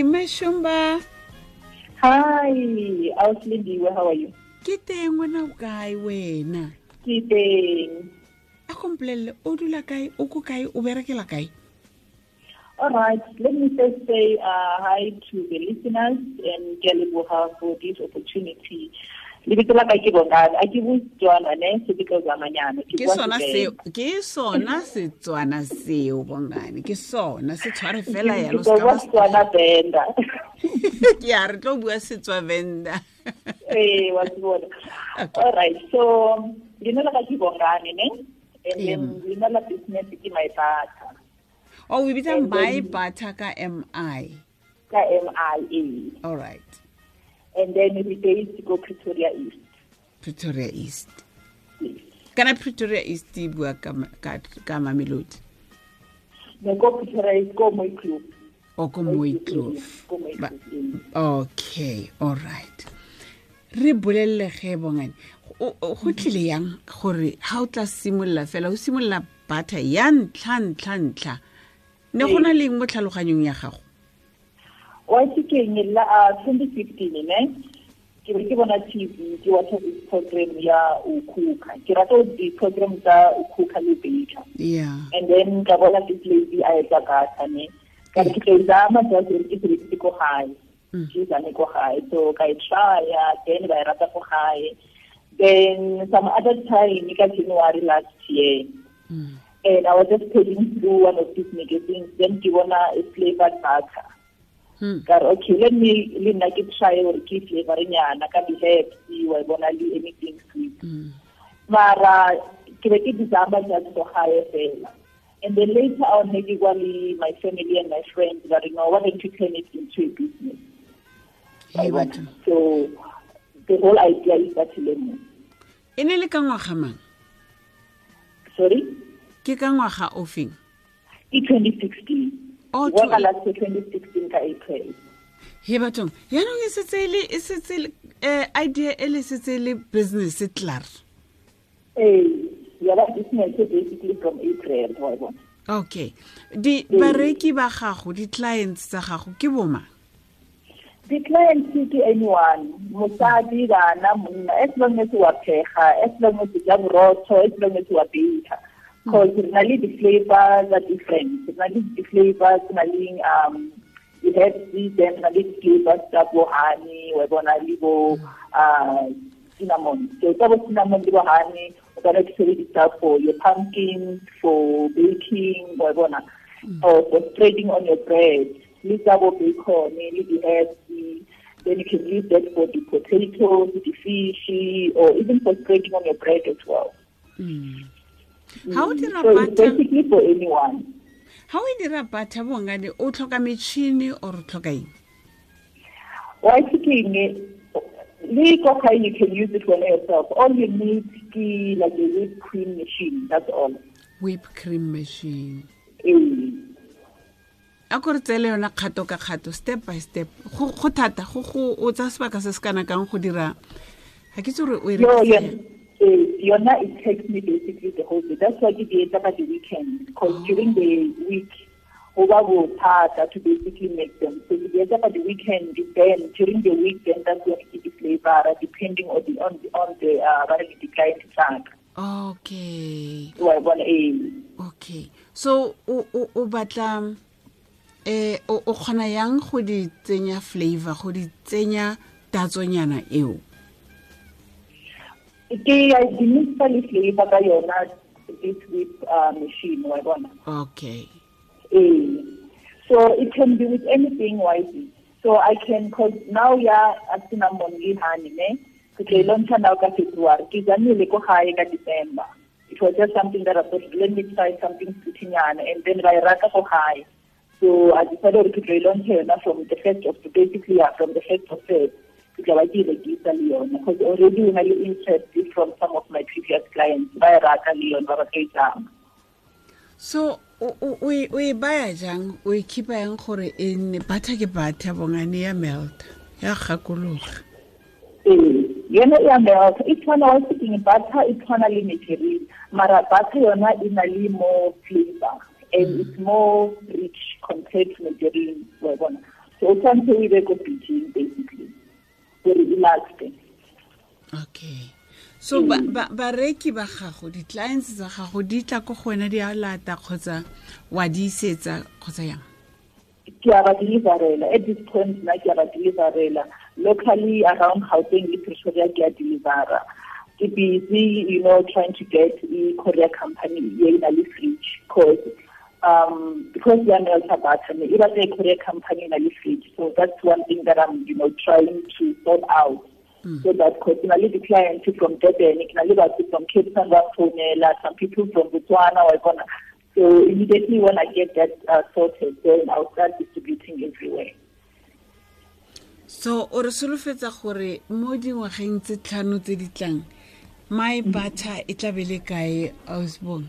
Hi, Meshumba. Hi, Auslindiwe, how are you? Ke teng wena o kae wena? Ke teng. A kompolelle o dula kae, o ko kae, o berekela kae? All right, let me first say uh, hi to the listeners and ke a leboga for this opportunity. Lebitso la ka ke bongane. A ke botswana ne se ke tlo zamanyana ke sona seo ke sona setswana seo bongane. Ke sona se tshware fela yalo ska tswana setswana benda ke a re tlo bua setswa benda eh wa tsona all right so leina la ka ke bongane ne? And then leina la business ke my butter. Oh we bitsa my butter ka mi ka mi all right and then we based to go Pretoria East. Pretoria East. Yes. Kana Pretoria East e bua ka Mamelodi. Ne go Pretoria East go Moy Kloof. O ko Kloof. Okay, all right. Re bolelele ge bongane. Go tlile yang gore ga o tla simolola fela o simolola butter ya ntlha ntlha ntlha. Ne gona leng mo tlhaloganyong ya gago? Wa sekeng la twenty fifteen ne ke be ke bona tv ke watcha this program ya ukhuka. Ke rata di program tsa ukhuka le baker yeah. And then ka bona ke lady a etsa gata ne? Ka ke tla izama re ke se ko gae ke zame ko gae so ka e trya then ba e rata ko gae then some other time ka January last year mm. and I was just paging through one of these magazines then ke bona a flavor butter Hmm. ka re okay let me le nna ke try gore ke flavorenyana ka di-herbs wa bona le anything sweet. Hmm. Mara ke be ke disamba just for gae fela. And then later on ke kwa le my family and my friends ba re no why don't you turn it into a business? So the whole idea is that le mo e ne le ka ngwaga mang? Sorry? Ke ka ngwaga ofeng ke 2016 Oh, wona la 2016 ka April. He bathong, yaanong e setse le e setse eh idea e le setse le business tlar. Eh, ya ba business basically from April wa bona. Okay. Di bareki ba gago, di clients tsa gago ke boma. Di clients ke anyone, mosadi bana monna, as long as wa phega, as long as ja borotho, as long as wa bake. Because mm. na le di-flavors are different na le di-flavors na le um you have then na le di-flavors tsa bo honey bona le bo uh cinnamon so bo cinnamon le bo honey o ka di sebedisa for your pumpkin for baking bona mm. or for spreading on your bread le tsa bo bacon le di-herbs then you can use that for the potatoes, the fish, or even for spreading on your bread as well. Mm. Ha o dira ha o dira butter bongane o tlhoka metšhini or o tlhoka eng? Wa thinking le koka you can use it for yourself. All you need is like a whipped cream machine that's all. Whip cream machine. Ee a ko re tseele yona kgato ka kgato step by step. Go thata o tsa sebaka se se kana kang go dira. Ga ke tse gore o e yona it takes me basically the whole day. That's why it is about the weekend. Because oh. during the week, over will harder to basically make them. So it is about the weekend. Then during the week, then that's when it is flavor, depending on the on the on the uh, the client track. Okay. Okay. So o o batla eh o o khona yang go di tsenya flavor go di tsenya tatsonyana eo ke di mixa le flavor ka yona this with uh, machine wa bona. Okay. Eh so it can be with anything wisely so i can cause now ya cinnamon le honey ne? Ke tla launcha now ka february. Ke zanile ko gae ka december. It was just something that i thought let me try something sweetinyana and then ba rata go gae. So i decided to launch yona from the first of basically yeah, from the first of Feb ke tla ba ke rekisa le yona because already o na le interest from some of my previous clients ba e rata le yona ba ba tlo e tsama so o e baya jang? O e khipa yang gore e nne batha ke batha Vhongani ya melt ya gakologa? Ee yona ya melt e tshwana wa sitting butter e tshwana le material. Mara butter yona e na le more flavor and it's mm. more rich compared to margarine wa bona. So o tshwanetse o ibe ko basically e okay. So ba- mm. ba- bareki ba gago di-clients tsa gago di tla ko go wena di a lata kgotsa wa di isetsa kgotsa yang? Ke a ba deliverela. At this point nna ke a ba deliverela. Locally around gauteng le pretoria ke a delivera. Ke busy you know trying to get a courier company ye na le fridge cause um because we are melta button e batla a courier company le fridge so that's one thing that i'm you know trying to sort out. So that cause na le di-client from durban le batho from cape town some people from botswana wa bona. So immediately when i get that uh, sorted then i'll start distributing everywhere. So o re solofetsa gore mo dingwageng tse tlhano tse di tlang mi butter e tla be le kae ausbon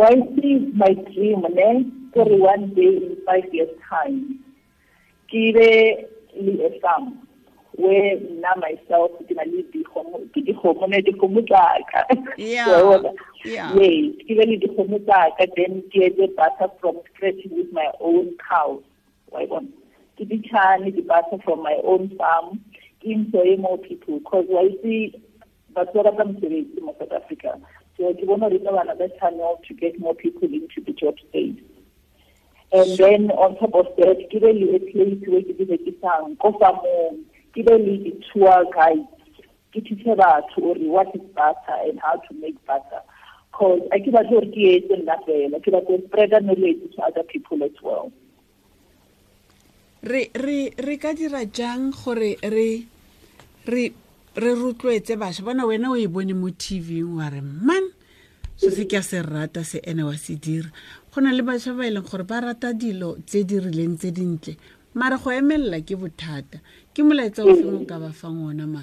I see my dream, ne? Kore one day in five years' time, give a farm where now myself ke na le dikgomo ke dikgomo ne dikgomo tsaka Yeah, Wa bona? yeah. yes ke be le dikgomo tsaka then ke etse butter from scratch with my own cows wa bona ke di chane di butter from my own farm ke employ more people because wa see batho ba rata mosebetsi mo south africa so ke bona gore ke another channel to get more people into the job space. And then on top of that ke be le a place where ke di rekisang ko farmong ke be le di-tour guides. Ke thuse batho gore what is butter and how to make butter. Cause a ke batle gore ke etse nna fela ke batle go spreada knowledge to other people as well. Re re re ka dira jang gore re re re rotloetse bašwa. Bona wena o e bone mo tvng wa re man se se ke a se rata se ene wa se dira. Go na le bašwa ba e leng gore ba rata dilo tse di rileng tse dintle mare go emelela ke bothata. Ke molaetsa o feng o ka ba fang ona ma?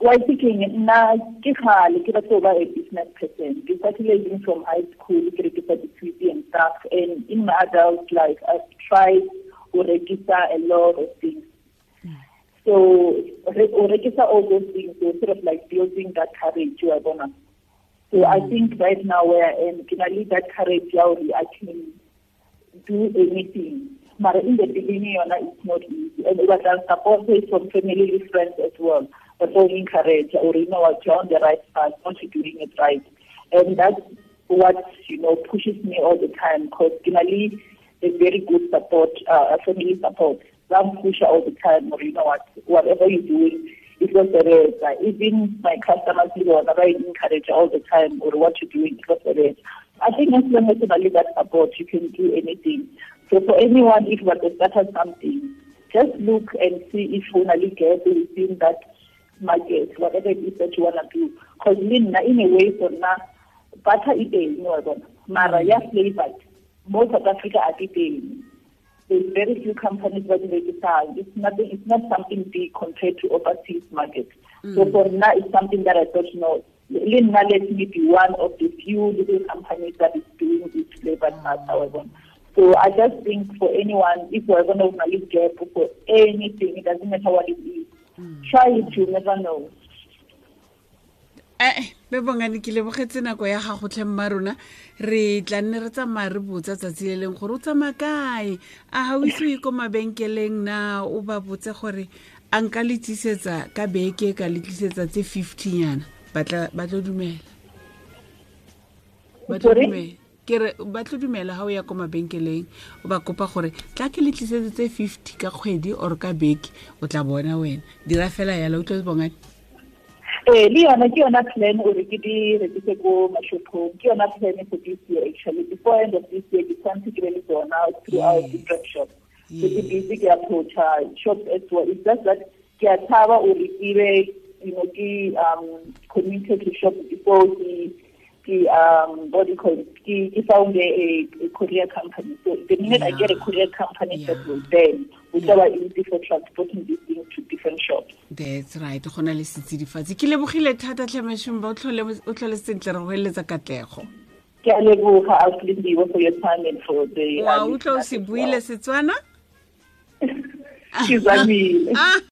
Wa nna ke kgale ke batho ba a business person. Ke started even from high school ke rekisa di-sweety and stuff and in my adult life i tried go rekisa a lot of things so rekisa all those things so sort of like building that courage wa bona. So i think right now where i am ke na le that courage gore i can do anything. But in the beginning yona it's not easy and but I'll support it from family and friends as well. But all encourage or you know what you're on the right path not you doing it right. And that's what you know pushes me all the time because Kinali is very good support uh, family support I'm push all the time or you know what whatever you're doing it was the rest. Uh, even my customers, you know, I encourage all the time or what you're doing, it was the rest. I think as long as you have that support, you can do anything. So for anyone, if you want to something, just look and see if you only get within that market, whatever it is that you want to do. Because in a way, for now, butter is a, you know, mara, yeah, flavored. Most of Africa are eating there's very few companies that make it out. It's nothing. It's not something big compared to overseas markets. So mm. for now, it's something that I don't know. Lina let me be one of the few little companies that is doing this flavored butter. However. So I just think for anyone, if we're going to really get for anything, it doesn't matter what it is. Mm. Try it. You never know. Ee be bongane ke lebogetse nako ya gago tlhe mma rona re tla nne re tsamaya re botsa tsatsi le leng gore o tsamaya kae? A ga o ise o ye ko mabenkeleng na o ba botse gore a nka le tlisetsa ka beke ka le tlisetsa tse fifty yana ba tlo dumela. Ba tlo dumela. Ke re ba tlo dumela ga o ya ko mabenkeleng o ba kopa gore tla ke le tlisetse tse fifty ka kgwedi or ka beke o tla bona wena. Dira fela yala o tlo bongane Eh, le yona ke yona plan ore ke di rekise ko mashopong ke yona plan for this year actually. Before end of this year ke tshwanetse ke be le tsona throughout different shops so ke busy ke approacha shops as well. It's just that ke a tshaba ore ke be you know ke um committed to shop before ke ke um body ke found a, a courier company. So the minute I get a courier company that will then which Yeah. easy for transporting these things to different shops. That's right. Go na le setsidifatsi. Ke lebogile thata tlhemešomba ba o tlhole sentle re go eletsa katlego. Ke a leboga auslindiwe for your time and for the wa uh, utlwa o se buile setswana? Ke zamile